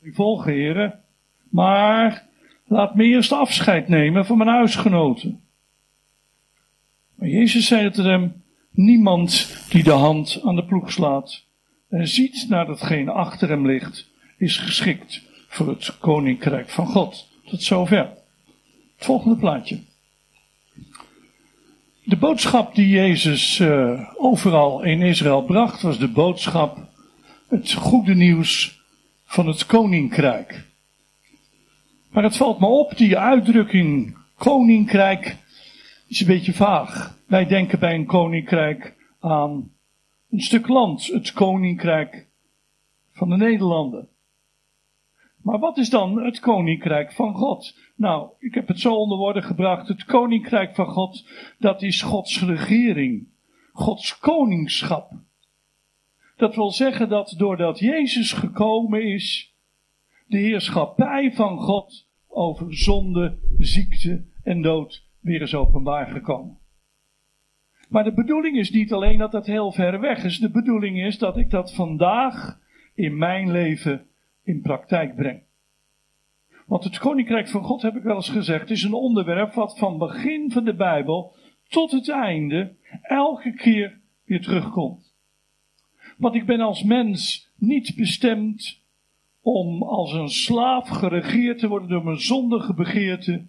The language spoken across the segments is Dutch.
U volgen, heren. Maar laat me eerst afscheid nemen van mijn huisgenoten. Maar Jezus zei tegen hem, niemand die de hand aan de ploeg slaat en ziet naar datgene achter hem ligt, is geschikt voor het koninkrijk van God. Tot zover. Het volgende plaatje. De boodschap die Jezus uh, overal in Israël bracht, was de boodschap, het goede nieuws van het koninkrijk. Maar het valt me op, die uitdrukking koninkrijk is een beetje vaag. Wij denken bij een koninkrijk aan een stuk land, het koninkrijk van de Nederlanden. Maar wat is dan het koninkrijk van God? Nou, ik heb het zo onder woorden gebracht. Het koninkrijk van God, dat is Gods regering. Gods koningschap. Dat wil zeggen dat doordat Jezus gekomen is, de heerschappij van God over zonde, ziekte en dood weer is openbaar gekomen. Maar de bedoeling is niet alleen dat dat heel ver weg is. De bedoeling is dat ik dat vandaag in mijn leven in praktijk breng. Want het koninkrijk van God, heb ik wel eens gezegd, is een onderwerp wat van begin van de Bijbel tot het einde elke keer weer terugkomt. Want ik ben als mens niet bestemd om als een slaaf geregeerd te worden door mijn zondige begeerte,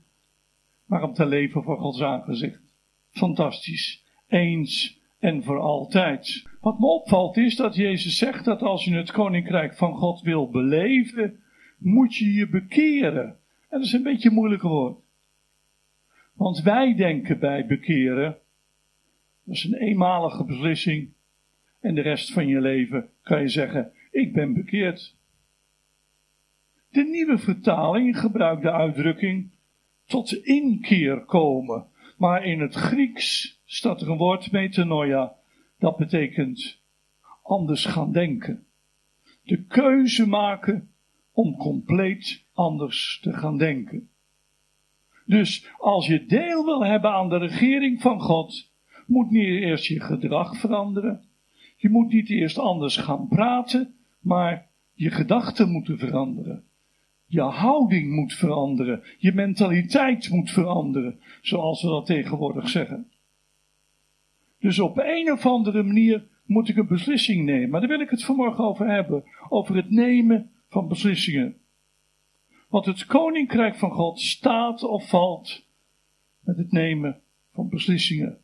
maar om te leven voor Gods aangezicht. Fantastisch. Eens en voor altijd. Wat me opvalt is dat Jezus zegt dat als je het koninkrijk van God wil beleven, moet je je bekeren. En dat is een beetje een moeilijk woord. Want wij denken bij bekeren, dat is een eenmalige beslissing. En de rest van je leven kan je zeggen, ik ben bekeerd. De nieuwe vertaling gebruikt de uitdrukking tot inkeer komen. Maar in het Grieks staat er een woord metanoia. Dat betekent anders gaan denken. De keuze maken om compleet anders te gaan denken. Dus als je deel wil hebben aan de regering van God, moet niet eerst je gedrag veranderen. Je moet niet eerst anders gaan praten, maar je gedachten moeten veranderen. Je houding moet veranderen. Je mentaliteit moet veranderen, zoals we dat tegenwoordig zeggen. Dus op een of andere manier moet ik een beslissing nemen. Maar daar wil ik het vanmorgen over hebben. Over het nemen van beslissingen. Want het koninkrijk van God staat of valt met het nemen van beslissingen.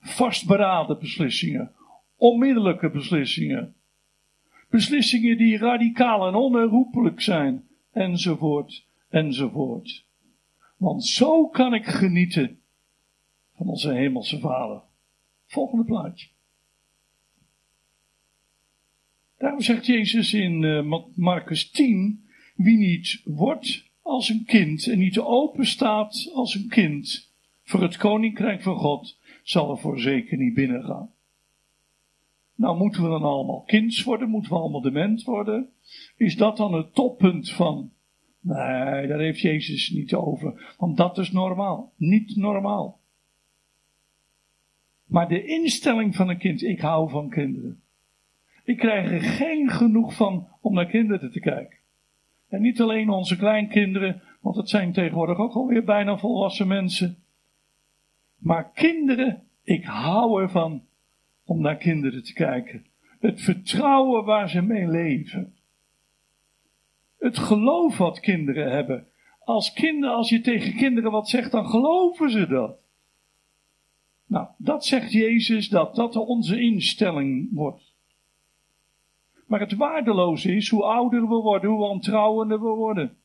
Vastberaden beslissingen. Onmiddellijke beslissingen. Beslissingen die radicaal en onherroepelijk zijn. Enzovoort, enzovoort. Want zo kan ik genieten van onze hemelse Vader. Volgende plaatje. Daarom zegt Jezus in uh, Marcus 10, wie niet wordt als een kind en niet open staat als een kind voor het koninkrijk van God, zal er voor zeker niet binnengaan. Nou, moeten we dan allemaal kinds worden? Moeten we allemaal dement worden? Is dat dan het toppunt van? Nee, daar heeft Jezus niet over. Want dat is normaal. Niet normaal. Maar de instelling van een kind, ik hou van kinderen. Ik krijg er geen genoeg van om naar kinderen te kijken. En niet alleen onze kleinkinderen, want het zijn tegenwoordig ook alweer bijna volwassen mensen. Maar kinderen, ik hou ervan om naar kinderen te kijken. Het vertrouwen waar ze mee leven. Het geloof wat kinderen hebben. Als kinderen, als je tegen kinderen wat zegt, dan geloven ze dat. Nou, dat zegt Jezus dat dat onze instelling wordt. Maar het waardeloze is hoe ouder we worden, hoe wantrouwender we worden.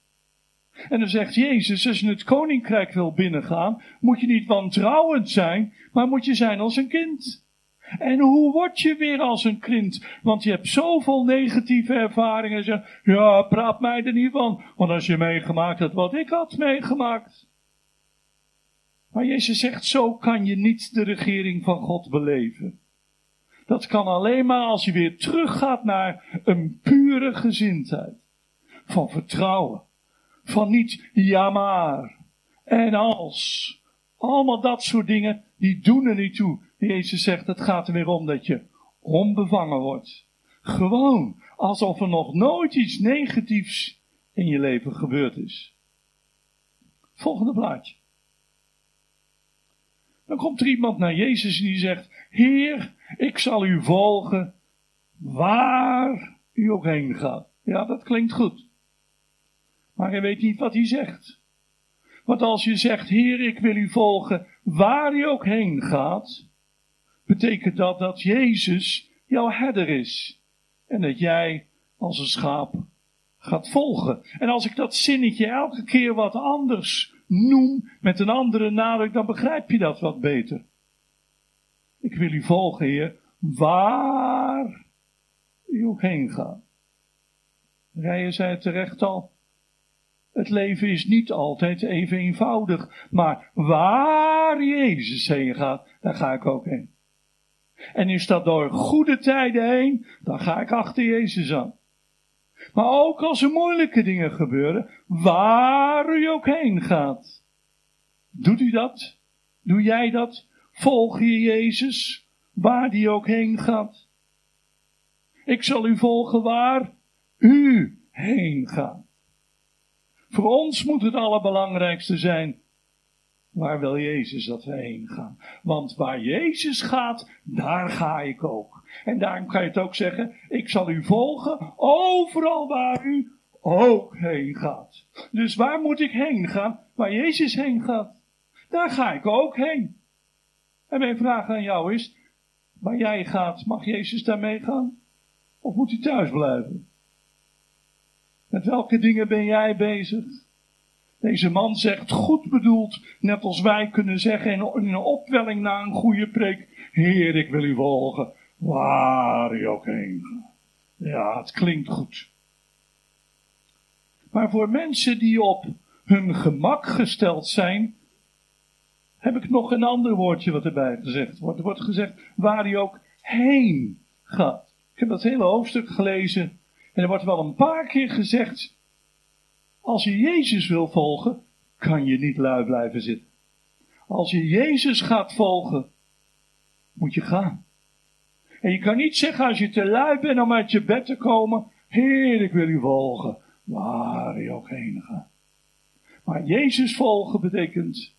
En dan zegt Jezus, als je het koninkrijk wil binnengaan, moet je niet wantrouwend zijn, maar moet je zijn als een kind. En hoe word je weer als een kind? Want je hebt zoveel negatieve ervaringen. Zeg, ja, praat mij er niet van. Want als je meegemaakt had wat ik had meegemaakt. Maar Jezus zegt, zo kan je niet de regering van God beleven. Dat kan alleen maar als je weer teruggaat naar een pure gezindheid. Van vertrouwen. Van niet ja maar. En als. Allemaal dat soort dingen, die doen er niet toe. Jezus zegt, het gaat er weer om dat je onbevangen wordt. Gewoon, alsof er nog nooit iets negatiefs in je leven gebeurd is. Volgende plaatje. Dan komt er iemand naar Jezus en die zegt: Heer, ik zal u volgen waar u ook heen gaat. Ja, dat klinkt goed. Maar hij weet niet wat hij zegt. Want als je zegt, Heer, ik wil u volgen waar u ook heen gaat, betekent dat dat Jezus jouw herder is. En dat jij als een schaap gaat volgen. En als ik dat zinnetje elke keer wat anders noem, met een andere nadruk, dan begrijp je dat wat beter. Ik wil u volgen, Heer, waar u ook heen gaat. Rijen zei terecht al. Het leven is niet altijd even eenvoudig, maar waar Jezus heen gaat, daar ga ik ook heen. En is dat door goede tijden heen, dan ga ik achter Jezus aan. Maar ook als er moeilijke dingen gebeuren, waar u ook heen gaat. Doet u dat? Doe jij dat? Volg je Jezus, waar die ook heen gaat? Ik zal u volgen waar u heen gaat. Voor ons moet het allerbelangrijkste zijn, waar wil Jezus dat we heen gaan? Want waar Jezus gaat, daar ga ik ook. En daarom kan je het ook zeggen, ik zal u volgen overal waar u ook heen gaat. Dus waar moet ik heen gaan? Waar Jezus heen gaat. Daar ga ik ook heen. En mijn vraag aan jou is, waar jij gaat, mag Jezus daarmee gaan? Of moet hij thuis blijven? Met welke dingen ben jij bezig? Deze man zegt goed bedoeld, net als wij kunnen zeggen in een opwelling na een goede preek. Heer, ik wil u volgen, waar u ook heen. Ja, het klinkt goed. Maar voor mensen die op hun gemak gesteld zijn, heb ik nog een ander woordje wat erbij gezegd wordt. Er wordt gezegd waar hij ook heen gaat. Ik heb dat hele hoofdstuk gelezen en er wordt wel een paar keer gezegd als je Jezus wil volgen, kan je niet lui blijven zitten. Als je Jezus gaat volgen, moet je gaan. En je kan niet zeggen als je te lui bent om uit je bed te komen, Heer, ik wil u volgen, waar je ook heen gaat. Maar Jezus volgen betekent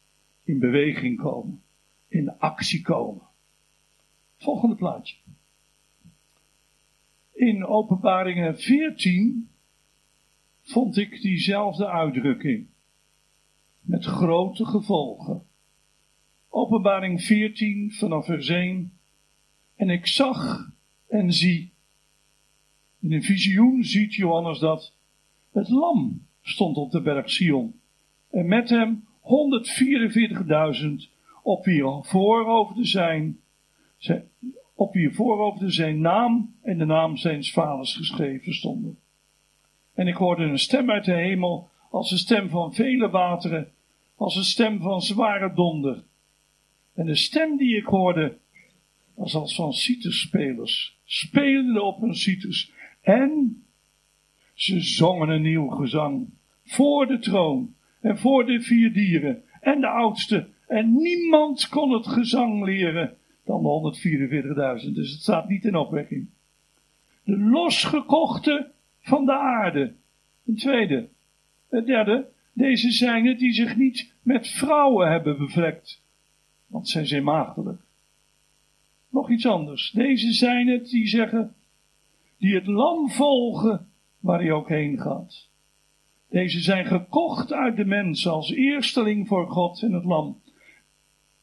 in beweging komen, in actie komen. Volgende plaatje. In Openbaringen 14 vond ik diezelfde uitdrukking. Met grote gevolgen. Openbaring 14 vanaf vers 1. En ik zag en zie. In een visioen ziet Johannes dat. Het lam stond op de berg Sion. En met hem 144.000 op wie voorhoofden zijn, op wie voorhoofden zijn naam en de naam zijns vaders geschreven stonden. En ik hoorde een stem uit de hemel, als een stem van vele wateren, als een stem van zware donder. En de stem die ik hoorde, was als van citerspelers, spelende op hun citers. En ze zongen een nieuw gezang, voor de troon, en voor de vier dieren, en de oudste. En niemand kon het gezang leren dan de 144.000. Dus het staat niet in opwekking. De losgekochte van de aarde. Een tweede. Het derde, deze zijn het die zich niet met vrouwen hebben bevlekt, want zij zijn maagdelijk. Nog iets anders. Deze zijn het die zeggen, die het lam volgen waar hij ook heen gaat. Deze zijn gekocht uit de mensen als eersteling voor God en het lam.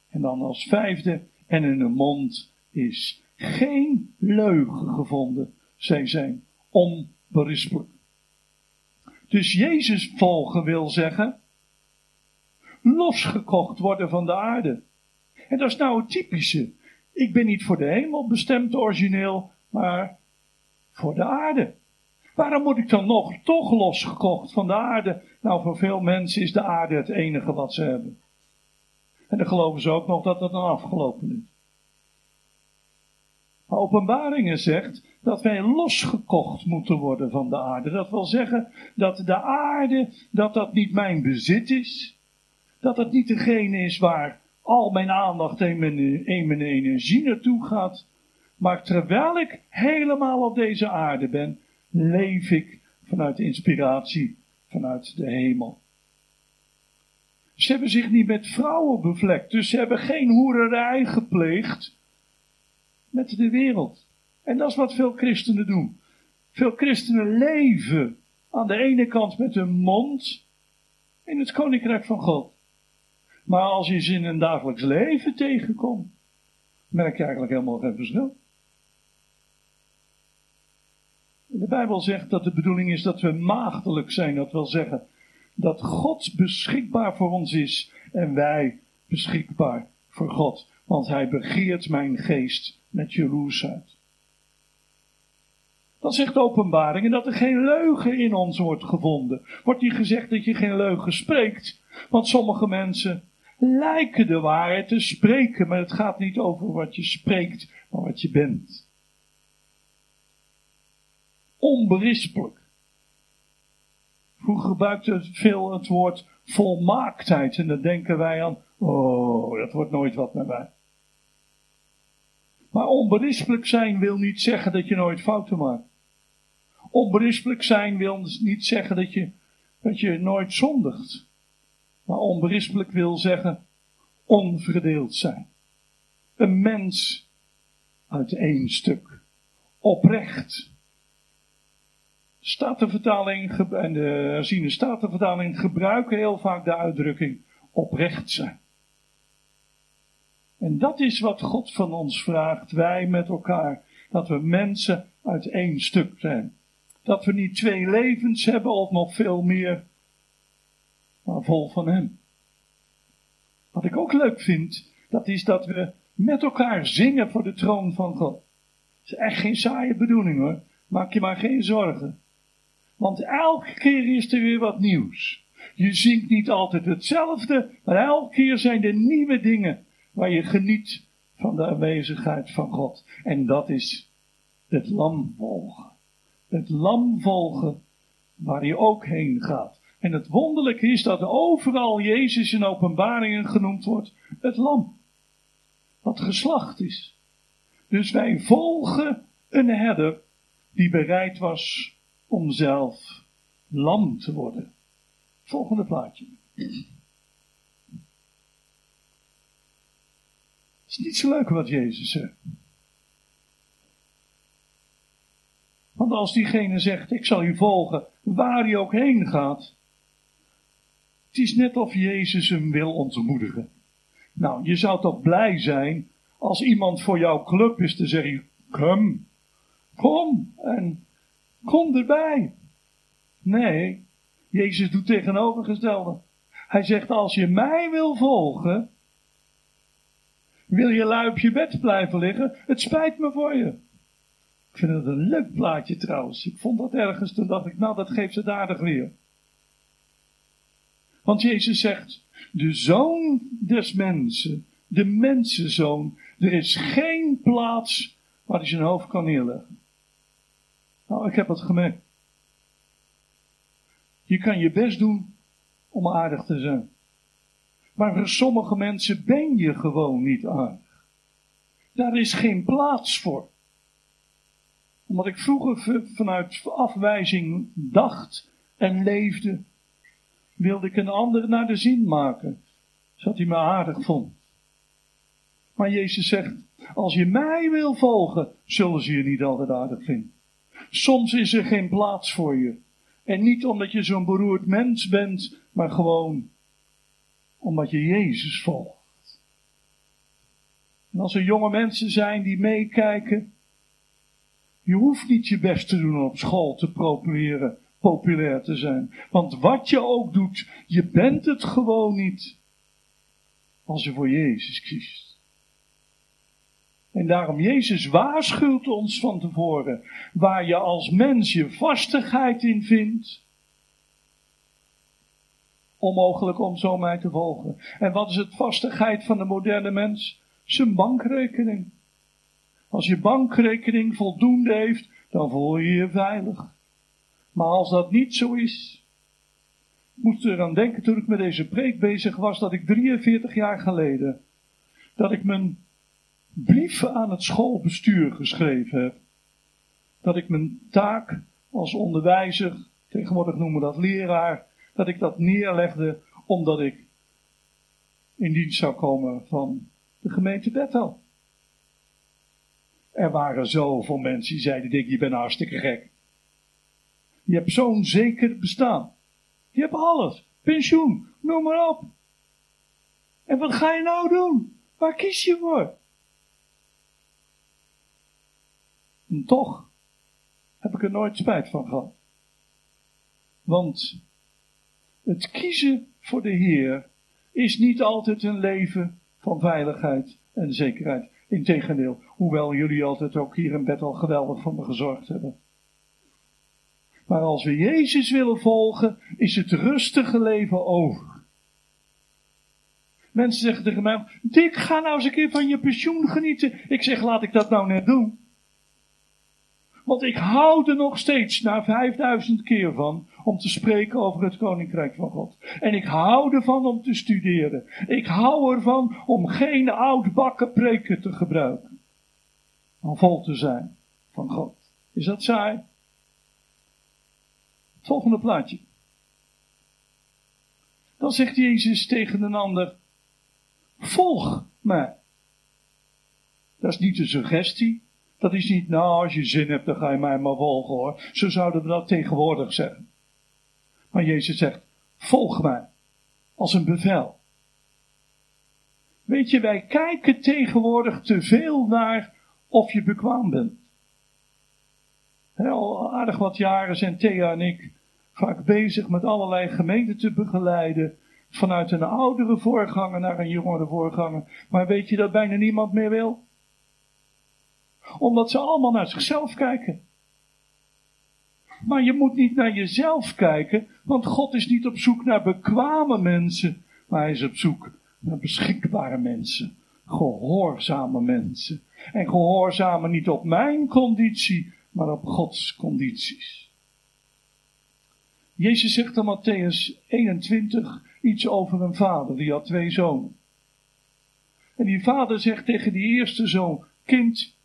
En dan als vijfde, en in hun mond is geen leugen gevonden. Zij zijn om berispelijk. Dus Jezus volgen wil zeggen, losgekocht worden van de aarde. En dat is nou het typische. Ik ben niet voor de hemel bestemd origineel, maar voor de aarde. Waarom moet ik dan nog toch losgekocht van de aarde? Nou, voor veel mensen is de aarde het enige wat ze hebben. En dan geloven ze ook nog dat het dan afgelopen is. Maar openbaringen zegt dat wij losgekocht moeten worden van de aarde. Dat wil zeggen dat de aarde, dat dat niet mijn bezit is. Dat het niet degene is waar al mijn aandacht en mijn, en mijn energie naartoe gaat. Maar terwijl ik helemaal op deze aarde ben, leef ik vanuit inspiratie vanuit de hemel. Ze hebben zich niet met vrouwen bevlekt, dus ze hebben geen hoererij gepleegd met de wereld. En dat is wat veel christenen doen. Veel christenen leven aan de ene kant met hun mond in het koninkrijk van God. Maar als je ze in een dagelijks leven tegenkomt, merk je eigenlijk helemaal geen verschil. De Bijbel zegt dat de bedoeling is dat we maagdelijk zijn. Dat wil zeggen dat God beschikbaar voor ons is en wij beschikbaar voor God. Want hij begeert mijn geest met jaloersheid. Dat zegt openbaring en dat er geen leugen in ons wordt gevonden. Wordt hier gezegd dat je geen leugen spreekt? Want sommige mensen lijken de waarheid te spreken, maar het gaat niet over wat je spreekt, maar wat je bent. Onberispelijk. Vroeger gebruikte veel het woord volmaaktheid en dan denken wij aan, oh, dat wordt nooit wat met mij. Maar onberispelijk zijn wil niet zeggen dat je nooit fouten maakt. Onberispelijk zijn wil niet zeggen dat je, dat je nooit zondigt. Maar onberispelijk wil zeggen onverdeeld zijn. Een mens uit één stuk. Oprecht. Statenvertaling en de herziene statenvertaling gebruiken heel vaak de uitdrukking oprecht zijn. En dat is wat God van ons vraagt, wij met elkaar. Dat we mensen uit één stuk zijn. Dat we niet twee levens hebben of nog veel meer, maar vol van Hem. Wat ik ook leuk vind, dat is dat we met elkaar zingen voor de troon van God. Dat is echt geen saaie bedoeling hoor. Maak je maar geen zorgen. Want elke keer is er weer wat nieuws. Je zingt niet altijd hetzelfde, maar elke keer zijn er nieuwe dingen waar je geniet van de aanwezigheid van God. En dat is het lam volgen. Het lam volgen waar je ook heen gaat. En het wonderlijke is dat overal Jezus in openbaringen genoemd wordt het lam. Wat geslacht is. Dus wij volgen een herder die bereid was om zelf lam te worden. Volgende plaatje. Het is niet zo leuk wat Jezus zegt. Want als diegene zegt, ik zal u volgen, waar hij ook heen gaat, het is net of Jezus hem wil ontmoedigen. Nou, je zou toch blij zijn als iemand voor jouw club is te zeggen, kom, kom en kom erbij. Nee, Jezus doet tegenovergestelde. Hij zegt, als je mij wil volgen, wil je lui op je bed blijven liggen? Het spijt me voor je. Ik vind het een leuk plaatje trouwens. Ik vond dat ergens, toen dacht ik, nou dat geeft het aardig weer. Want Jezus zegt, de zoon des mensen, de mensenzoon, er is geen plaats waar hij zijn hoofd kan neerleggen. Nou, ik heb het gemerkt. Je kan je best doen om aardig te zijn. Maar voor sommige mensen ben je gewoon niet aardig. Daar is geen plaats voor. Omdat ik vroeger vanuit afwijzing dacht en leefde, wilde ik een ander naar de zin maken, zodat hij me aardig vond. Maar Jezus zegt, als je mij wil volgen, zullen ze je niet altijd aardig vinden. Soms is er geen plaats voor je. En niet omdat je zo'n beroerd mens bent, maar gewoon omdat je Jezus volgt. En als er jonge mensen zijn die meekijken, je hoeft niet je best te doen om op school te populeren, populair te zijn. Want wat je ook doet, je bent het gewoon niet als je voor Jezus kiest. En daarom, Jezus waarschuwt ons van tevoren, waar je als mens je vastigheid in vindt, onmogelijk om zo mij te volgen. En wat is het vastigheid van de moderne mens? Zijn bankrekening. Als je bankrekening voldoende heeft, dan voel je je veilig. Maar als dat niet zo is, ik moest er aan denken toen ik met deze preek bezig was, dat ik 43 jaar geleden, dat ik mijn brieven aan het schoolbestuur geschreven heb. Dat ik mijn taak als onderwijzer tegenwoordig noemen we dat leraar, dat ik dat neerlegde omdat ik in dienst zou komen van de gemeente Bethel. Er waren zoveel mensen die zeiden, je bent hartstikke gek. Je hebt zo'n zeker bestaan. Je hebt alles. Pensioen, noem maar op. En wat ga je nou doen? Waar kies je voor? En toch heb ik er nooit spijt van gehad. Want het kiezen voor de Heer is niet altijd een leven van veiligheid en zekerheid. Integendeel, hoewel jullie altijd ook hier in bed al geweldig voor me gezorgd hebben. Maar als we Jezus willen volgen, is het rustige leven over. Mensen zeggen tegen mij, Dick, ga nou eens een keer van je pensioen genieten. Ik zeg, laat ik dat nou net doen. Want ik hou er nog steeds na 5000 keer van om te spreken over het Koninkrijk van God. En ik hou ervan om te studeren. Ik hou ervan om geen oudbakken preken te gebruiken. Om vol te zijn van God. Is dat saai? Volgende plaatje. Dan zegt Jezus tegen een ander, volg mij. Dat is niet een suggestie. Dat is niet, nou, als je zin hebt, dan ga je mij maar volgen hoor. Zo zouden we dat tegenwoordig zeggen. Maar Jezus zegt, volg mij. Als een bevel. Weet je, wij kijken tegenwoordig te veel naar of je bekwaam bent. al aardig wat jaren zijn Thea en ik vaak bezig met allerlei gemeenten te begeleiden. Vanuit een oudere voorganger naar een jongere voorganger. Maar weet je dat bijna niemand meer wil? Omdat ze allemaal naar zichzelf kijken. Maar je moet niet naar jezelf kijken, want God is niet op zoek naar bekwame mensen, maar hij is op zoek naar beschikbare mensen, gehoorzame mensen. En gehoorzamen niet op mijn conditie, maar op Gods condities. Jezus zegt in Matthäus 21 iets over een vader, die had twee zonen. En die vader zegt tegen die eerste zoon, kind,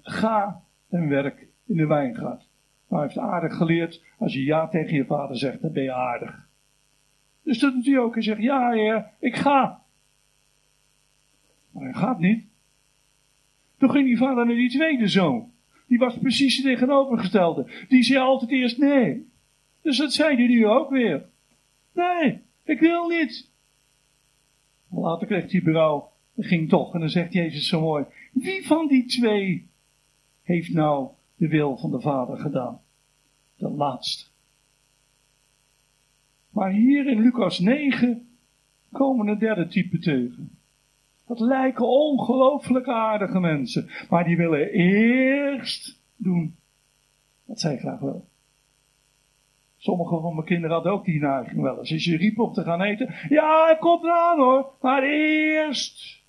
ga en werk in de wijngaard. Maar hij heeft aardig geleerd, als je ja tegen je vader zegt, dan ben je aardig. Dus dat doet hij ook. Hij zegt, ja heer, ik ga. Maar hij gaat niet. Toen ging die vader naar die tweede zoon. Die was precies het tegenovergestelde. Die zei altijd eerst nee. Dus dat zei hij nu ook weer. Nee, ik wil niet. Later kreeg hij bureau en ging toch. En dan zegt Jezus zo mooi. Wie van die twee heeft nou de wil van de Vader gedaan? De laatste. Maar hier in Lucas 9 komen een derde type tegen. Dat lijken ongelooflijk aardige mensen, maar die willen eerst doen wat zij graag willen. Sommige van mijn kinderen hadden ook die neiging wel eens. Als je riep om te gaan eten, ja, het komt eraan hoor, maar eerst.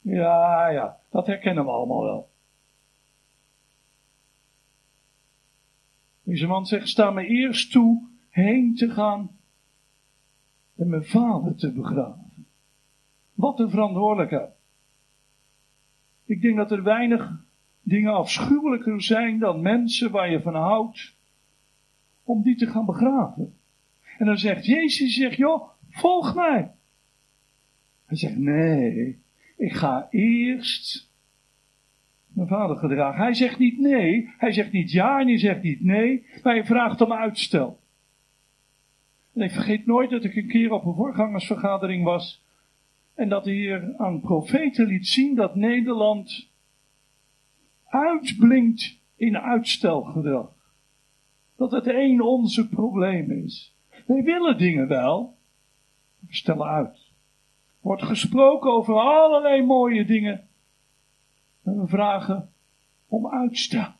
Ja, ja, dat herkennen we allemaal wel. Deze man zegt, sta me eerst toe heen te gaan en mijn vader te begraven. Wat een verantwoordelijkheid. Ik denk dat er weinig dingen afschuwelijker zijn dan mensen waar je van houdt, om die te gaan begraven. En dan zegt Jezus, zegt, joh, volg mij. Hij zegt, nee, ik ga eerst mijn vader gedragen. Hij zegt niet nee, hij zegt niet ja en hij zegt niet nee, maar hij vraagt om uitstel. En ik vergeet nooit dat ik een keer op een voorgangersvergadering was en dat de Heer aan profeten liet zien dat Nederland uitblinkt in uitstelgedrag. Dat het een onze probleem is. Wij willen dingen wel, we stellen uit. Wordt gesproken over allerlei mooie dingen, en we vragen om uitstel.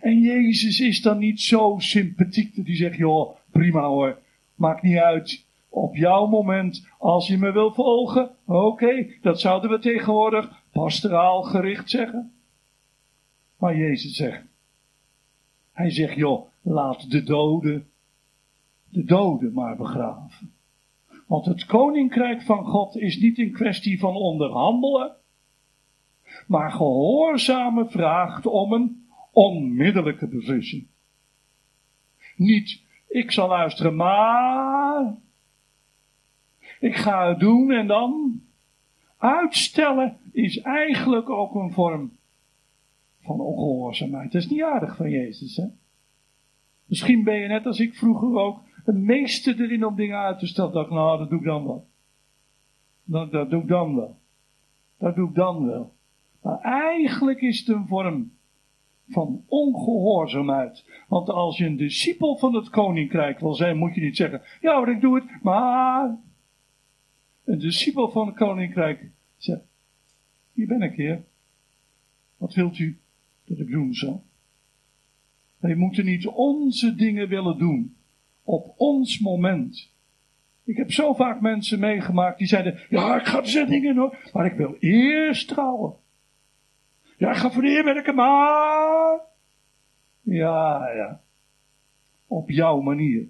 En Jezus is dan niet zo sympathiek dat hij zegt, joh, prima hoor, maakt niet uit. Op jouw moment, als je me wil volgen, oké, dat zouden we tegenwoordig pastoraal gericht zeggen. Maar Jezus zegt, hij zegt, joh, laat de doden, de doden maar begraven. Want het koninkrijk van God is niet een kwestie van onderhandelen, maar gehoorzame vraagt om een onmiddellijke beslissing. Niet, ik zal luisteren, maar ik ga het doen en dan. Uitstellen is eigenlijk ook een vorm van ongehoorzaamheid. Dat is niet aardig van Jezus, hè? Misschien ben je net als ik vroeger ook het meeste erin om dingen uit te stellen. Dat ik, nou, dat doe ik dan wel. Dat, doe ik dan wel. Dat doe ik dan wel. Maar eigenlijk is het een vorm van ongehoorzaamheid. Want als je een discipel van het koninkrijk wil zijn, moet je niet zeggen, ja, ik doe het, maar een discipel van het koninkrijk zegt, hier ben ik heer. Wat wilt u dat ik doen zal? Wij moeten niet onze dingen willen doen op ons moment. Ik heb zo vaak mensen meegemaakt die zeiden, ja, ik ga de dingen doen, maar ik wil eerst trouwen. Ja, ik ga voor de Heer werken, maar... Ja, ja. Op jouw manier.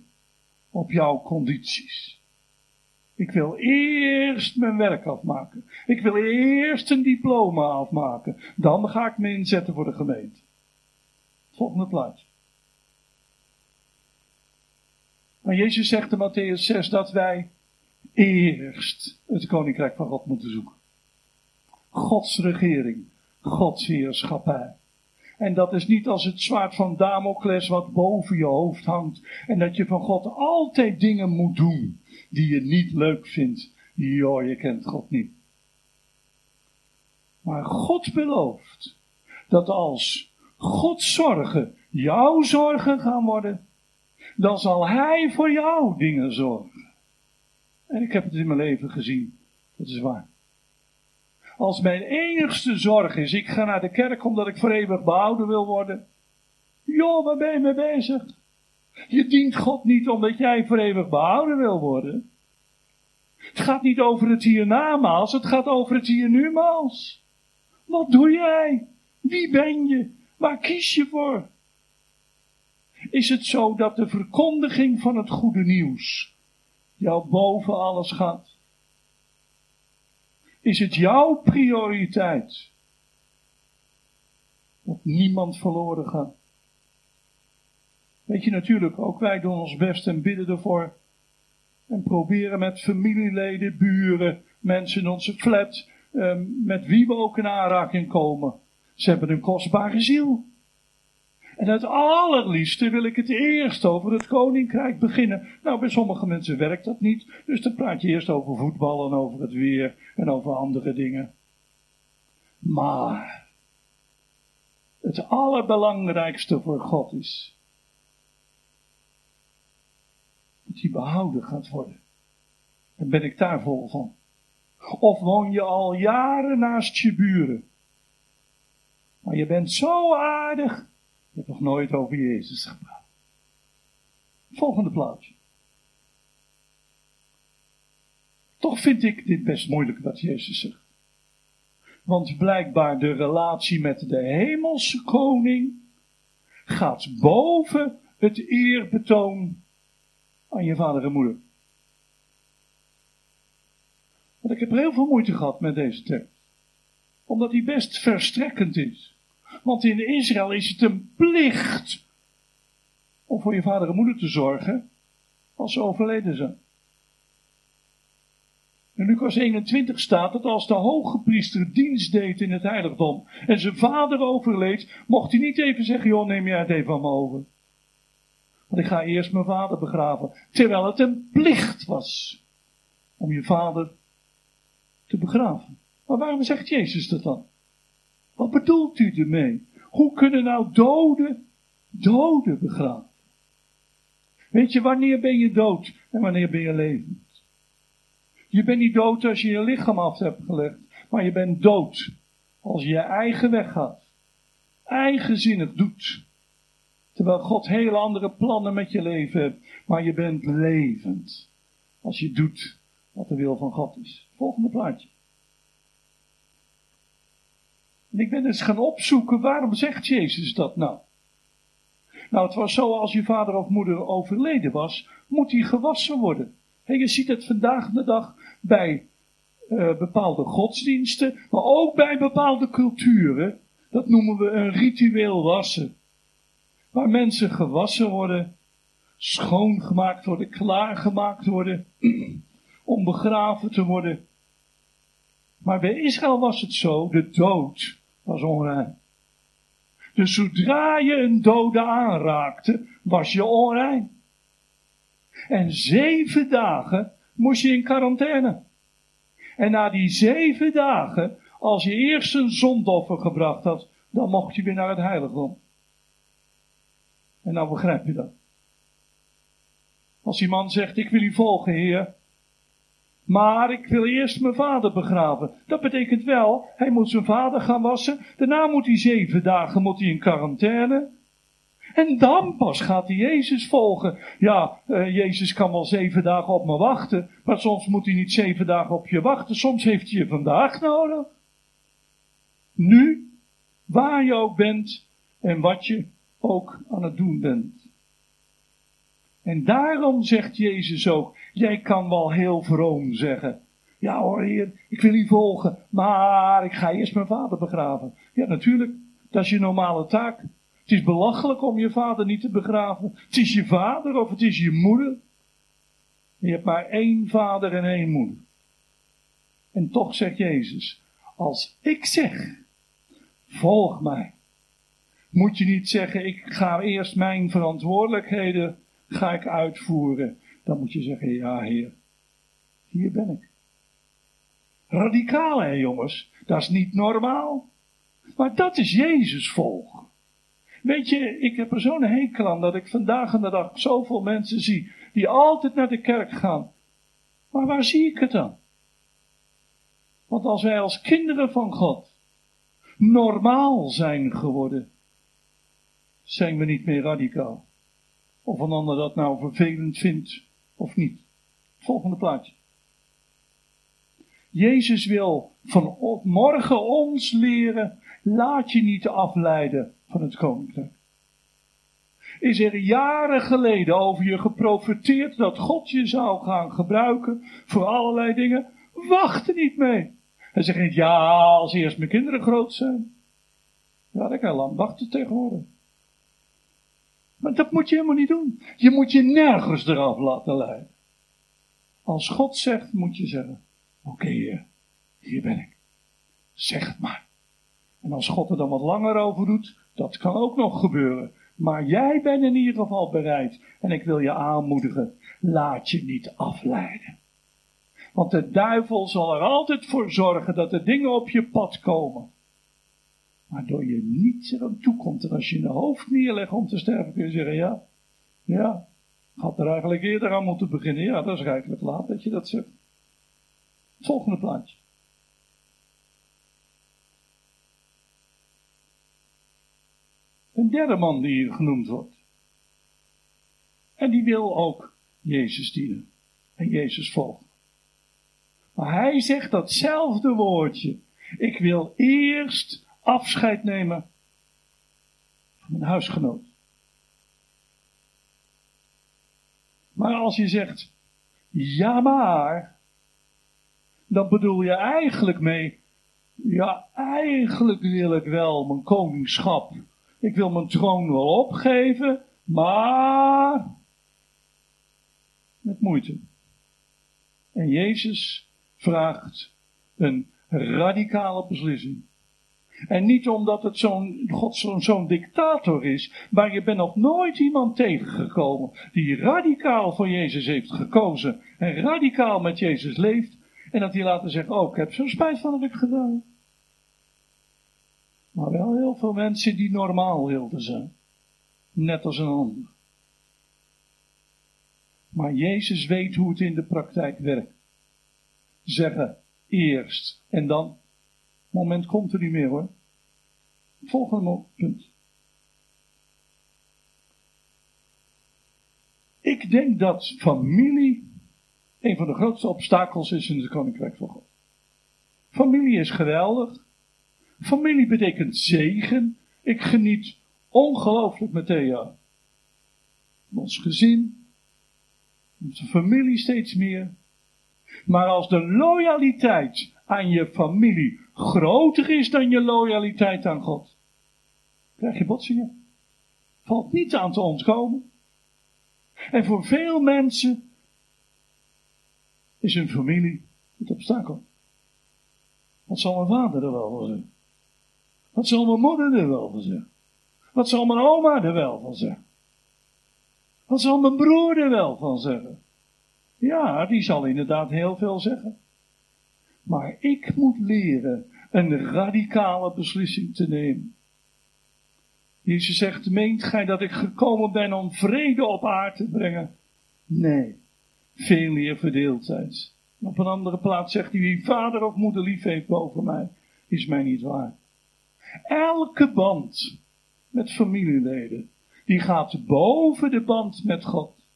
Op jouw condities. Ik wil eerst mijn werk afmaken. Ik wil eerst een diploma afmaken. Dan ga ik me inzetten voor de gemeente. Volgende plaats. Maar Jezus zegt in Matthäus 6 dat wij eerst het koninkrijk van God moeten zoeken. Gods regering, Gods heerschappij. En dat is niet als het zwaard van Damocles wat boven je hoofd hangt. En dat je van God altijd dingen moet doen die je niet leuk vindt. Joh, je kent God niet. Maar God belooft dat als Gods zorgen jouw zorgen gaan worden, dan zal Hij voor jou dingen zorgen. En ik heb het in mijn leven gezien. Dat is waar. Als mijn enigste zorg is, ik ga naar de kerk omdat ik voor eeuwig behouden wil worden. Joh, waar ben je mee bezig? Je dient God niet omdat jij voor eeuwig behouden wil worden. Het gaat niet over het hiernamaals, het gaat over het hier numaals. Wat doe jij? Wie ben je? Waar kies je voor? Is het zo dat de verkondiging van het goede nieuws jou boven alles gaat? Is het jouw prioriteit dat niemand verloren gaat? Weet je natuurlijk, ook wij doen ons best en bidden ervoor. En proberen met familieleden, buren, mensen in onze flat, ehm, met wie we ook in aanraking komen. Ze hebben een kostbare ziel. En het allerliefste wil ik het eerst over het koninkrijk beginnen. Nou, bij sommige mensen werkt dat niet. Dus dan praat je eerst over voetbal en over het weer en over andere dingen. Maar het allerbelangrijkste voor God is dat hij behouden gaat worden. En ben ik daar vol van. Of woon je al jaren naast je buren. Maar je bent zo aardig je nog nooit over Jezus gepraat. Volgende plaatje. Toch vind ik dit best moeilijk wat Jezus zegt. Want blijkbaar de relatie met de hemelse koning gaat boven het eerbetoon aan je vader en moeder. Want ik heb heel veel moeite gehad met deze tekst. Omdat hij best verstrekkend is. Want in Israël is het een plicht om voor je vader en moeder te zorgen als ze overleden zijn. In Lucas 21 staat dat als de hoge priester dienst deed in het heiligdom en zijn vader overleed, mocht hij niet even zeggen, joh, neem jij het even van me over. Want ik ga eerst mijn vader begraven. Terwijl het een plicht was om je vader te begraven. Maar waarom zegt Jezus dat dan? Wat bedoelt u ermee? Hoe kunnen nou doden doden begraven? Weet je, wanneer ben je dood en wanneer ben je levend? Je bent niet dood als je je lichaam af hebt gelegd, maar je bent dood als je je eigen weg gaat. Eigenzinnig doet. Terwijl God hele andere plannen met je leven hebt, maar je bent levend als je doet wat de wil van God is. Volgende plaatje. En ik ben eens gaan opzoeken, waarom zegt Jezus dat nou? Nou, het was zo, als je vader of moeder overleden was, moet hij gewassen worden. En je ziet het vandaag de dag bij uh, bepaalde godsdiensten, maar ook bij bepaalde culturen. Dat noemen we een ritueel wassen. Waar mensen gewassen worden schoongemaakt worden, klaargemaakt worden, om begraven te worden. Maar bij Israël was het zo, de dood was onrein. Dus zodra je een dode aanraakte, was je onrein. En zeven dagen moest je in quarantaine. En na die zeven dagen, als je eerst een zondoffer gebracht had, dan mocht je weer naar het heiligdom. En nou begrijp je dat. Als die man zegt, ik wil u volgen, heer, maar ik wil eerst mijn vader begraven. Dat betekent wel, hij moet zijn vader gaan wassen. Daarna moet hij zeven dagen moet hij in quarantaine. En dan pas gaat hij Jezus volgen. Ja, uh, Jezus kan wel zeven dagen op me wachten. Maar soms moet hij niet zeven dagen op je wachten. Soms heeft hij je vandaag nodig. Nu, waar je ook bent en wat je ook aan het doen bent. En daarom zegt Jezus ook, jij kan wel heel vroom zeggen. Ja hoor heer, ik wil u volgen, maar ik ga eerst mijn vader begraven. Ja natuurlijk, dat is je normale taak. Het is belachelijk om je vader niet te begraven. Het is je vader of het is je moeder. Je hebt maar één vader en één moeder. En toch zegt Jezus, als ik zeg, volg mij, moet je niet zeggen, ik ga eerst mijn verantwoordelijkheden ga ik uitvoeren. Dan moet je zeggen, ja heer, hier ben ik. Radicaal hè jongens, dat is niet normaal. Maar dat is Jezus volgen. Weet je, ik heb er zo'n hekel aan dat ik vandaag en de dag zoveel mensen zie die altijd naar de kerk gaan. Maar waar zie ik het dan? Want als wij als kinderen van God normaal zijn geworden, zijn we niet meer radicaal. Of een ander dat nou vervelend vindt of niet. Volgende plaatje. Jezus wil van morgen ons leren, laat je niet afleiden van het koninkrijk. Is er jaren geleden over je geprofiteerd dat God je zou gaan gebruiken voor allerlei dingen? Wacht er niet mee. Hij zegt niet, ja, als eerst mijn kinderen groot zijn. Ja, dat kan lang wachten tegenwoordig. Maar dat moet je helemaal niet doen. Je moet je nergens eraf laten leiden. Als God zegt, moet je zeggen, oké hier ben ik. Zeg het maar. En als God er dan wat langer over doet, dat kan ook nog gebeuren. Maar jij bent in ieder geval bereid. En ik wil je aanmoedigen, laat je niet afleiden. Want de duivel zal er altijd voor zorgen dat er dingen op je pad komen waardoor je niet eraan toekomt. En als je je hoofd neerlegt om te sterven, kun je zeggen, ja, ja, had er eigenlijk eerder aan moeten beginnen. Ja, dat is eigenlijk laat dat je dat zegt. volgende plaatje. Een derde man die hier genoemd wordt. En die wil ook Jezus dienen. En Jezus volgen. Maar hij zegt datzelfde woordje. Ik wil eerst afscheid nemen van mijn huisgenoot. Maar als je zegt, ja maar, dan bedoel je eigenlijk mee, ja eigenlijk wil ik wel mijn koningschap, ik wil mijn troon wel opgeven, maar met moeite. En Jezus vraagt een radicale beslissing. En niet omdat het zo'n God zo'n dictator is, maar je bent nog nooit iemand tegengekomen die radicaal voor Jezus heeft gekozen en radicaal met Jezus leeft en dat hij laten zeggen, oh ik heb zo'n spijt van wat ik gedaan. Maar wel heel veel mensen die normaal wilden zijn. Net als een ander. Maar Jezus weet hoe het in de praktijk werkt. Zeggen eerst en dan moment komt er niet meer hoor. Volgende punt. Ik denk dat familie een van de grootste obstakels is in het koninkrijk van God. Familie is geweldig. Familie betekent zegen. Ik geniet ongelooflijk met Thea. Ons gezin, onze familie steeds meer. Maar als de loyaliteit aan je familie groter is dan je loyaliteit aan God, krijg je botsingen. Valt niet aan te ontkomen. En voor veel mensen is hun familie het obstakel. Wat zal mijn vader er wel van zeggen? Wat zal mijn moeder er wel van zeggen? Wat zal mijn oma er wel van zeggen? Wat zal mijn broer er wel van zeggen? Ja, die zal inderdaad heel veel zeggen. Maar ik moet leren een radicale beslissing te nemen. Jezus zegt, meent gij dat ik gekomen ben om vrede op aarde te brengen? Nee, veel meer verdeeldheid. Op een andere plaats zegt hij, wie vader of moeder lief heeft boven mij, is mij niet waar. Elke band met familieleden, die gaat boven de band met God.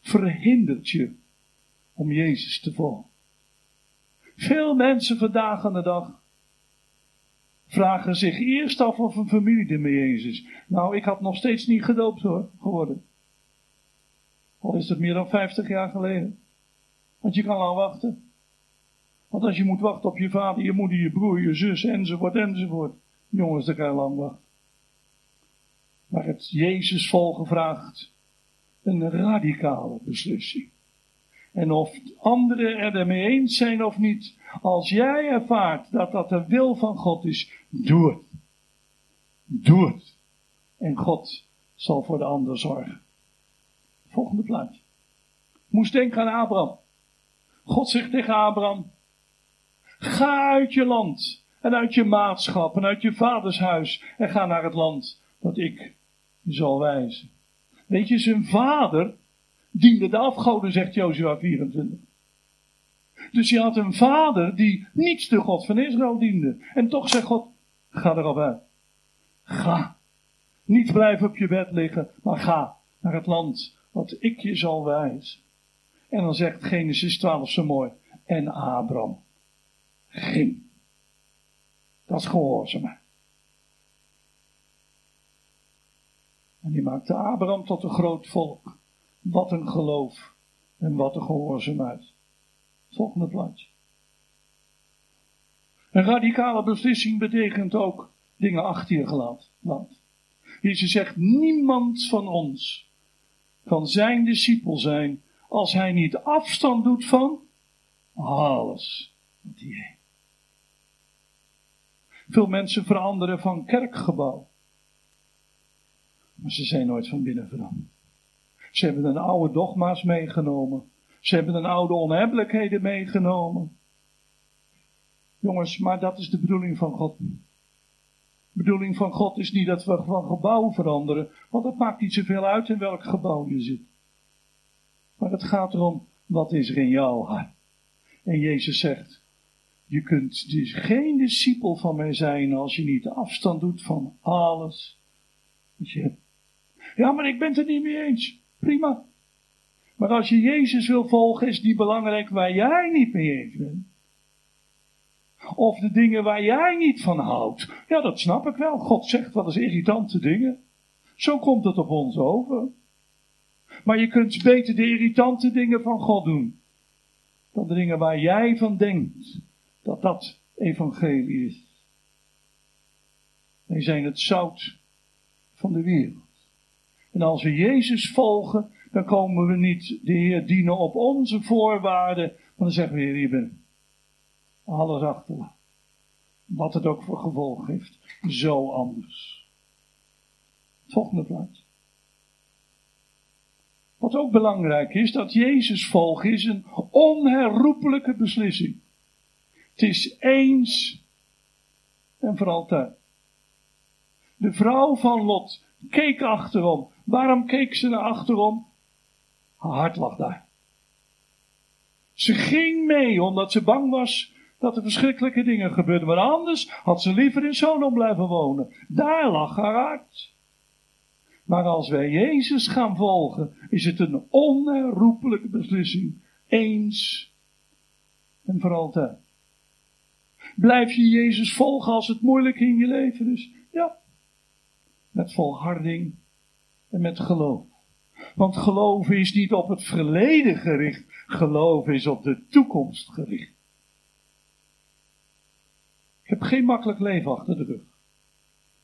Verhindert je om Jezus te volgen. Veel mensen vandaag aan de dag vragen zich eerst af of een familie ermee eens is. Nou, ik had nog steeds niet gedoopt hoor, geworden. Al is het meer dan 50 jaar geleden. Want je kan al wachten. Want als je moet wachten op je vader, je moeder, je broer, je zus, enzovoort, enzovoort. Jongens, dan kan je lang wachten. Maar het Jezus volgen vraagt een radicale beslissing. En of anderen er ermee eens zijn of niet, als jij ervaart dat dat de wil van God is, doe het. Doe het. En God zal voor de ander zorgen. Volgende plaatje. Moest denken aan Abraham. God zegt tegen Abraham, ga uit je land en uit je maatschap en uit je vaders huis en ga naar het land dat ik zal wijzen. Weet je, zijn vader diende de afgoden, zegt Jozua 24. Dus je had een vader die niets de God van Israël diende. En toch zegt God, ga erop uit. Ga. Niet blijven op je bed liggen, maar ga naar het land wat ik je zal wijzen. En dan zegt Genesis 12 zo mooi. En Abram ging. Dat is gehoorzaamheid. En die maakte Abraham tot een groot volk. Wat een geloof en wat een gehoorzaamheid. Volgende plaatje. Een radicale beslissing betekent ook dingen achter je gelaten. Jezus zegt, niemand van ons kan zijn discipel zijn als hij niet afstand doet van alles wat hij heeft. Veel mensen veranderen van kerkgebouw. Maar ze zijn nooit van binnen veranderd. Ze hebben een oude dogma's meegenomen. Ze hebben een oude onhebbelijkheden meegenomen. Jongens, maar dat is de bedoeling van God. De bedoeling van God is niet dat we van gebouw veranderen, want het maakt niet zoveel uit in welk gebouw je zit. Maar het gaat erom, wat is er in hart? En Jezus zegt, je kunt dus geen discipel van mij zijn als je niet afstand doet van alles wat je hebt. Ja, maar ik ben het er niet mee eens. Prima. Maar als je Jezus wil volgen, is niet belangrijk waar jij niet mee eens bent. Of de dingen waar jij niet van houdt. Ja, dat snap ik wel. God zegt wel eens irritante dingen. Zo komt het op ons over. Maar je kunt beter de irritante dingen van God doen. Dan de dingen waar jij van denkt dat dat evangelie is. Wij zijn het zout van de wereld. En als we Jezus volgen, dan komen we niet de Heer dienen op onze voorwaarden, maar dan zeggen we, Heer, hier ben Alles achterlaten. Wat het ook voor gevolg heeft. Zo anders. Volgende plaats. Wat ook belangrijk is, dat Jezus volgen is een onherroepelijke beslissing. Het is eens en voor altijd. De vrouw van Lot keek achterom. Waarom keek ze naar achterom? Haar hart lag daar. Ze ging mee omdat ze bang was dat er verschrikkelijke dingen gebeurden. Maar anders had ze liever in Sodom blijven wonen. Daar lag haar hart. Maar als wij Jezus gaan volgen, is het een onherroepelijke beslissing. Eens en voor altijd. Blijf je Jezus volgen als het moeilijk in je leven is? Ja. Met volharding en met geloof. Want geloof is niet op het verleden gericht, geloof is op de toekomst gericht. Ik heb geen makkelijk leven achter de rug.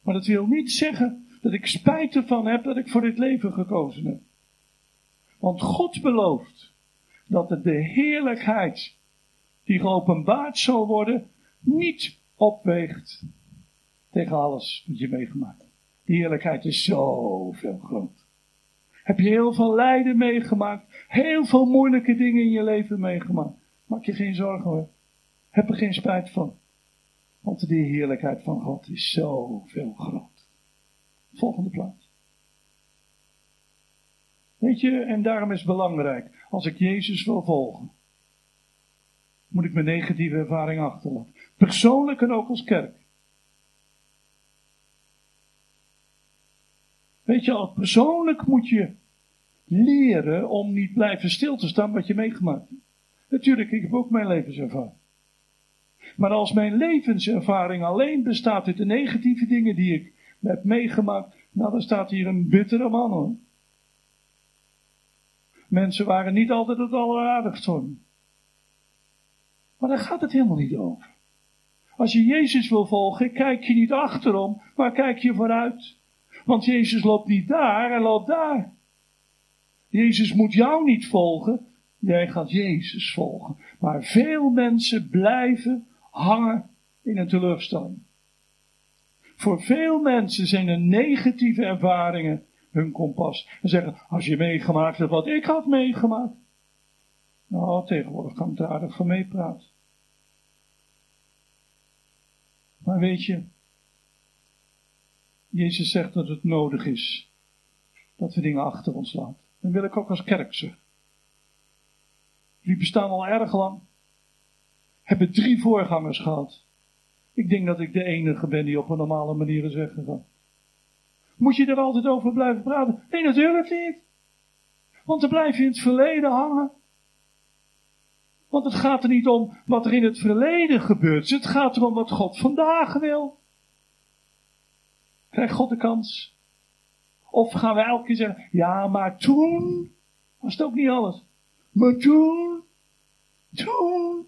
Maar dat wil niet zeggen dat ik spijt ervan heb dat ik voor dit leven gekozen heb. Want God belooft dat het de heerlijkheid die geopenbaard zal worden, niet opweegt tegen alles wat je meegemaakt. Die heerlijkheid is zoveel groot. Heb je heel veel lijden meegemaakt, heel veel moeilijke dingen in je leven meegemaakt. Maak je geen zorgen hoor. Heb er geen spijt van. Want de heerlijkheid van God is zoveel groot. Volgende plaats. Weet je, en daarom is het belangrijk, als ik Jezus wil volgen, moet ik mijn negatieve ervaring achterlaten. Persoonlijk en ook als kerk. Weet je, al persoonlijk moet je leren om niet blijven stil te staan wat je meegemaakt hebt. Natuurlijk, ik heb ook mijn levenservaring. Maar als mijn levenservaring alleen bestaat uit de negatieve dingen die ik heb meegemaakt, nou dan staat hier een bittere man hoor. Mensen waren niet altijd het alleraardigst. Maar daar gaat het helemaal niet over. Als je Jezus wil volgen, kijk je niet achterom, maar kijk je vooruit. Want Jezus loopt niet daar, hij loopt daar. Jezus moet jou niet volgen, jij gaat Jezus volgen. Maar veel mensen blijven hangen in een teleurstelling. Voor veel mensen zijn de negatieve ervaringen hun kompas. En zeggen, als je meegemaakt hebt wat ik had meegemaakt. Nou, tegenwoordig kan ik daar aardig van meepraten. Maar weet je, Jezus zegt dat het nodig is dat we dingen achter ons laten. Dan wil ik ook als kerk zeggen. Die bestaan al erg lang. Hebben drie voorgangers gehad. Ik denk dat ik de enige ben die op een normale manier is weggegaan. Moet je er altijd over blijven praten? Nee, natuurlijk niet. Want dan blijf je in het verleden hangen. Want het gaat er niet om wat er in het verleden gebeurt. Het gaat erom wat God vandaag wil. Krijgt God de kans? Of gaan we elke keer zeggen, ja, maar toen was het ook niet alles. Maar toen, toen.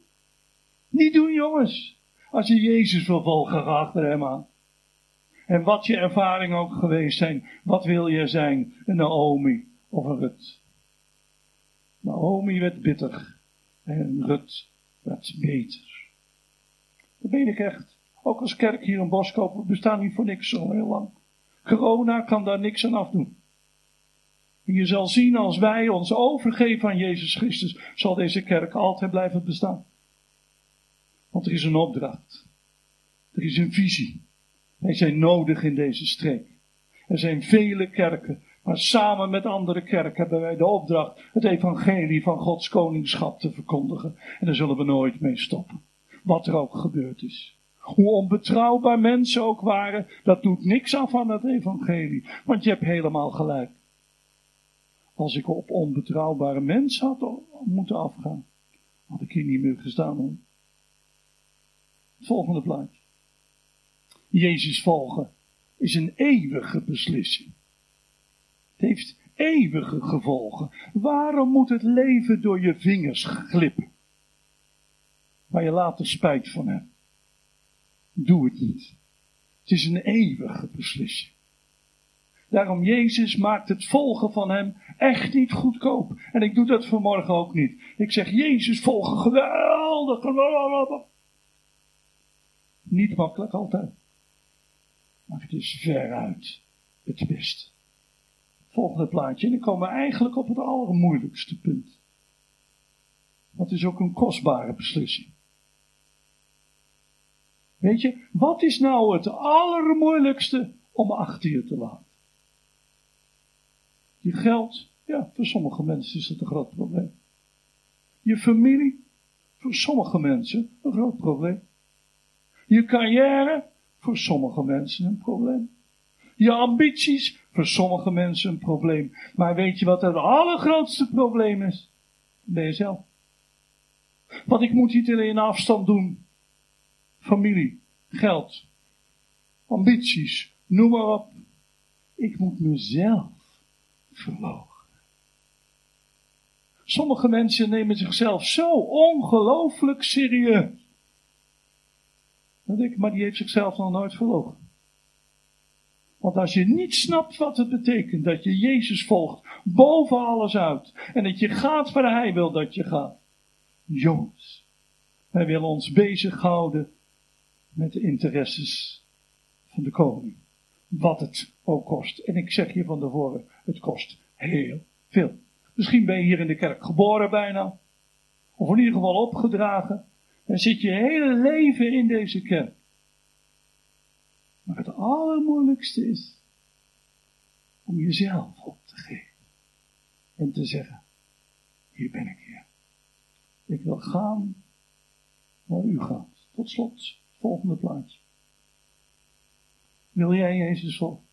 Niet doen, jongens. Als je Jezus wil volgen, ga achter hem aan. En wat je ervaringen ook geweest zijn, wat wil je zijn? Een Naomi of een Rut. Naomi werd bitter en Rut werd beter. Dat ben ik echt. Ook als kerk hier in Boskoop, we bestaan niet voor niks zo heel lang. Corona kan daar niks aan afdoen. Je zal zien als wij ons overgeven aan Jezus Christus, zal deze kerk altijd blijven bestaan. Want er is een opdracht. Er is een visie. Wij zijn nodig in deze streek. Er zijn vele kerken, maar samen met andere kerken hebben wij de opdracht het evangelie van Gods koningschap te verkondigen. En daar zullen we nooit mee stoppen. Wat er ook gebeurd is. Hoe onbetrouwbaar mensen ook waren, dat doet niks af aan het evangelie. Want je hebt helemaal gelijk. Als ik op onbetrouwbare mensen had moeten afgaan, had ik hier niet meer gestaan. Hoor. volgende plaatje. Jezus volgen is een eeuwige beslissing. Het heeft eeuwige gevolgen. Waarom moet het leven door je vingers glippen? Maar je later spijt van hebt. Doe het niet. Het is een eeuwige beslissing. Daarom Jezus maakt het volgen van hem echt niet goedkoop. En ik doe dat vanmorgen ook niet. Ik zeg Jezus volgen geweldig. Niet makkelijk altijd. Maar het is veruit het beste. Volgende plaatje. En dan komen we eigenlijk op het allermoeilijkste punt. Dat is ook een kostbare beslissing. Weet je, wat is nou het allermoeilijkste om achter je te laten? Je geld, ja, voor sommige mensen is dat een groot probleem. Je familie, voor sommige mensen een groot probleem. Je carrière, voor sommige mensen een probleem. Je ambities, voor sommige mensen een probleem. Maar weet je wat het allergrootste probleem is? Ben jezelf. Want ik moet niet alleen afstand doen. Familie, geld, ambities, noem maar op. Ik moet mezelf verlogen. Sommige mensen nemen zichzelf zo ongelooflijk serieus. Dan denk ik, maar die heeft zichzelf nog nooit verlogen. Want als je niet snapt wat het betekent dat je Jezus volgt boven alles uit. En dat je gaat waar hij wil dat je gaat. Jongens, wij willen ons bezighouden met de interesses van de koning. Wat het ook kost. En ik zeg je van tevoren, het kost heel veel. Misschien ben je hier in de kerk geboren bijna. Of in ieder geval opgedragen. En zit je hele leven in deze kerk. Maar het allermoeilijkste is om jezelf op te geven. En te zeggen, hier ben ik hier. Ik wil gaan waar u gaat. Tot slot, volgende plaatje. Wil jij Jezus volgen?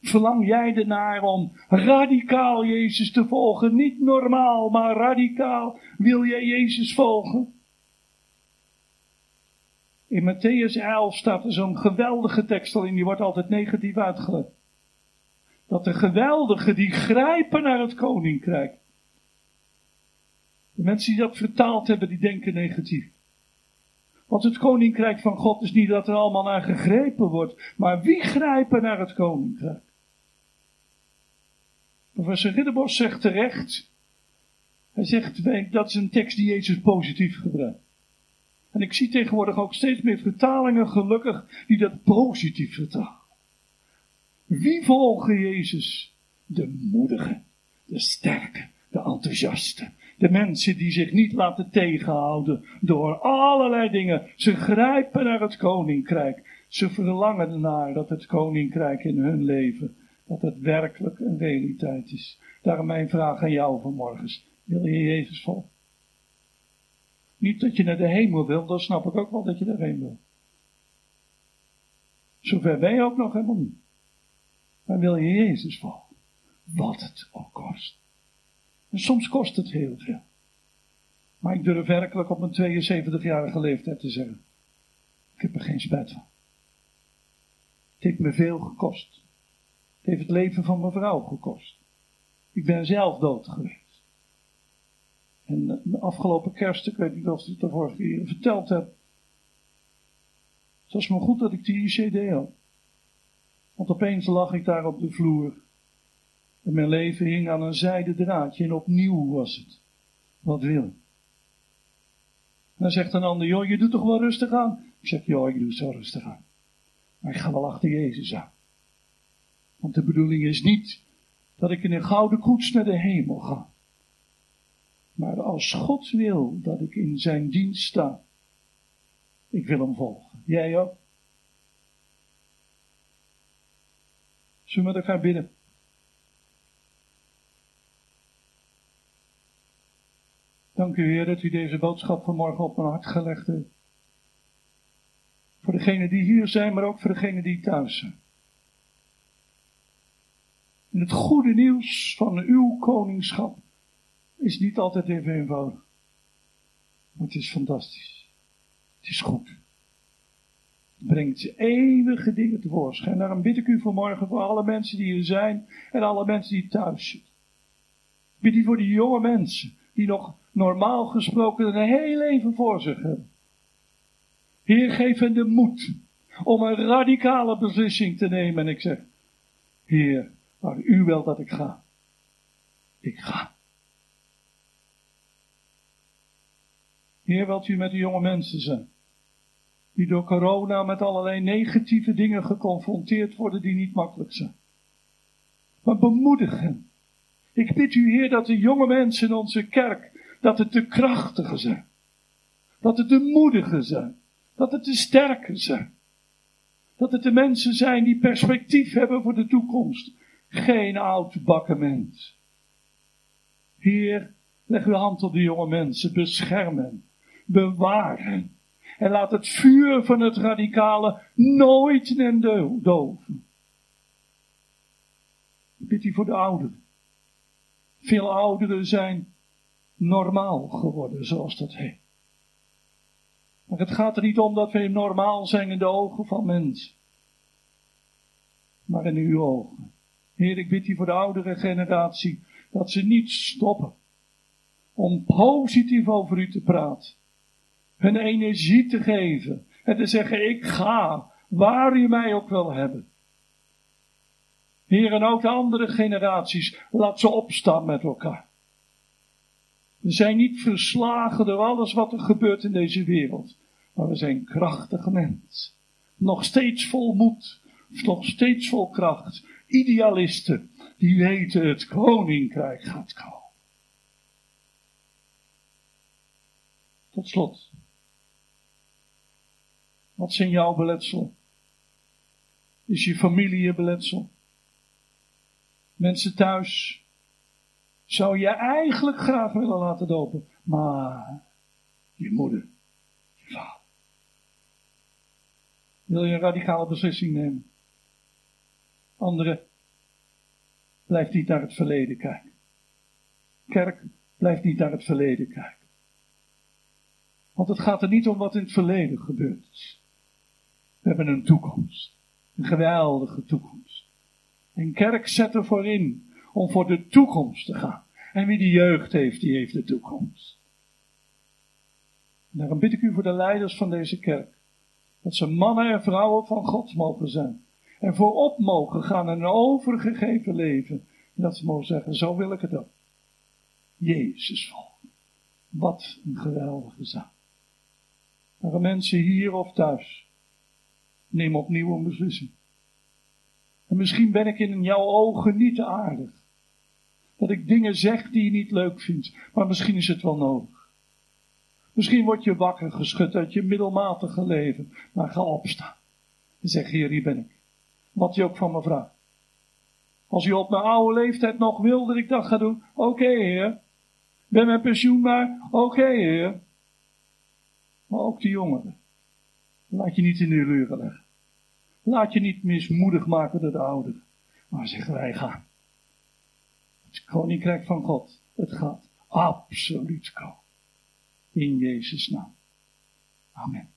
Verlang jij ernaar om radicaal Jezus te volgen? Niet normaal, maar radicaal. Wil jij Jezus volgen? In Matthäus 11 staat er zo'n geweldige tekst al in, die wordt altijd negatief uitgelegd. Dat de geweldigen die grijpen naar het koninkrijk. De mensen die dat vertaald hebben, die denken negatief. Want het koninkrijk van God is niet dat er allemaal naar gegrepen wordt, maar wie grijpen naar het koninkrijk? Professor Ridderbos zegt terecht, hij zegt dat is een tekst die Jezus positief gebruikt. En ik zie tegenwoordig ook steeds meer vertalingen, gelukkig, die dat positief vertalen. Wie volgen Jezus? De moedige, de sterke, de enthousiaste. De mensen die zich niet laten tegenhouden door allerlei dingen. Ze grijpen naar het koninkrijk. Ze verlangen ernaar dat het koninkrijk in hun leven, dat het werkelijk een realiteit is. Daarom mijn vraag aan jou vanmorgen. Wil je Jezus volgen? Niet dat je naar de hemel wil, dan snap ik ook wel dat je daarheen wil. Zover ben je ook nog helemaal niet. Maar wil je Jezus volgen? Wat het ook kost. En soms kost het heel veel. Maar ik durf werkelijk op mijn 72-jarige leeftijd te zeggen. Ik heb er geen spijt van. Het heeft me veel gekost. Het heeft het leven van mijn vrouw gekost. Ik ben zelf dood geweest. En de afgelopen kerst, ik weet niet of ik het de vorige keer verteld heb. Het was me goed dat ik die ICD had. Want opeens lag ik daar op de vloer. En mijn leven hing aan een zijden draadje en opnieuw was het. Wat wil ik? dan zegt een ander, joh, je doet toch wel rustig aan? Ik zeg, joh, ik doe zo rustig aan. Maar ik ga wel achter Jezus aan. Want de bedoeling is niet dat ik in een gouden koets naar de hemel ga. Maar als God wil dat ik in zijn dienst sta, ik wil hem volgen. Jij ook? Zullen we met elkaar bidden? Dank u Heer dat u deze boodschap vanmorgen op mijn hart gelegd hebt. Voor degenen die hier zijn, maar ook voor degenen die thuis zijn. En het goede nieuws van uw koningschap is niet altijd even eenvoudig. Maar het is fantastisch. Het is goed. Het brengt eeuwige dingen tevoorschijn. Daarom bid ik u vanmorgen voor alle mensen die hier zijn en alle mensen die thuis zitten. Bid u voor die jonge mensen die nog normaal gesproken een heel leven voor zich hebben. Heer, geef hen de moed om een radicale beslissing te nemen. En ik zeg, Heer, waar u wil dat ik ga, ik ga. Heer, wilt u met de jonge mensen zijn? Die door corona met allerlei negatieve dingen geconfronteerd worden die niet makkelijk zijn. Maar bemoedig hen. Ik bid u, Heer, dat de jonge mensen in onze kerk, dat het de krachtige zijn. Dat het de moedige zijn. Dat het de sterke zijn. Dat het de mensen zijn die perspectief hebben voor de toekomst. Geen oud bakken mens. Heer, leg uw hand op de jonge mensen, bescherm hen bewaren. En laat het vuur van het radicale nooit en doven. Ik bid voor de ouderen. Veel ouderen zijn normaal geworden, zoals dat heet. Maar het gaat er niet om dat wij normaal zijn in de ogen van mensen. Maar in uw ogen. Heer, ik bid u voor de oudere generatie dat ze niet stoppen om positief over u te praten hun energie te geven. En te zeggen, ik ga, waar u mij ook wil hebben. Heer, en ook de andere generaties, laat ze opstaan met elkaar. We zijn niet verslagen door alles wat er gebeurt in deze wereld, maar we zijn krachtige mensen. Nog steeds vol moed, nog steeds vol kracht. Idealisten, die weten het koninkrijk gaat komen. Tot slot. Wat zijn jouw beletsel? Is je familie je beletsel? Mensen thuis zou je eigenlijk graag willen laten dopen, maar je moeder, je vader. Wil je een radicale beslissing nemen? Anderen, blijf niet naar het verleden kijken. Kerk, blijf niet naar het verleden kijken. Want het gaat er niet om wat in het verleden gebeurd is. We hebben een toekomst. Een geweldige toekomst. En kerk zet ervoor in om voor de toekomst te gaan. En wie de jeugd heeft, die heeft de toekomst. En daarom bid ik u voor de leiders van deze kerk. Dat ze mannen en vrouwen van God mogen zijn. En voorop mogen gaan in een overgegeven leven. En dat ze mogen zeggen, zo wil ik het ook. Jezus volgen. Wat een geweldige zaak. Maar mensen hier of thuis, neem opnieuw een beslissing. En misschien ben ik in jouw ogen niet aardig. Dat ik dingen zeg die je niet leuk vindt, maar misschien is het wel nodig. Misschien word je wakker geschud uit je middelmatige leven, maar ga opstaan. En zeg, Heer, hier ben ik. Wat je ook van me vraagt. Als je op mijn oude leeftijd nog wil dat ik dat ga doen, oké, Heer. Ben mijn pensioen maar, oké, Heer. Maar ook de jongeren. Laat je niet in de luren leggen. Laat je niet mismoedig maken door de ouderen. Maar zeg wij gaan. Koninkrijk van God, het gaat absoluut komen. In Jezus' naam. Amen.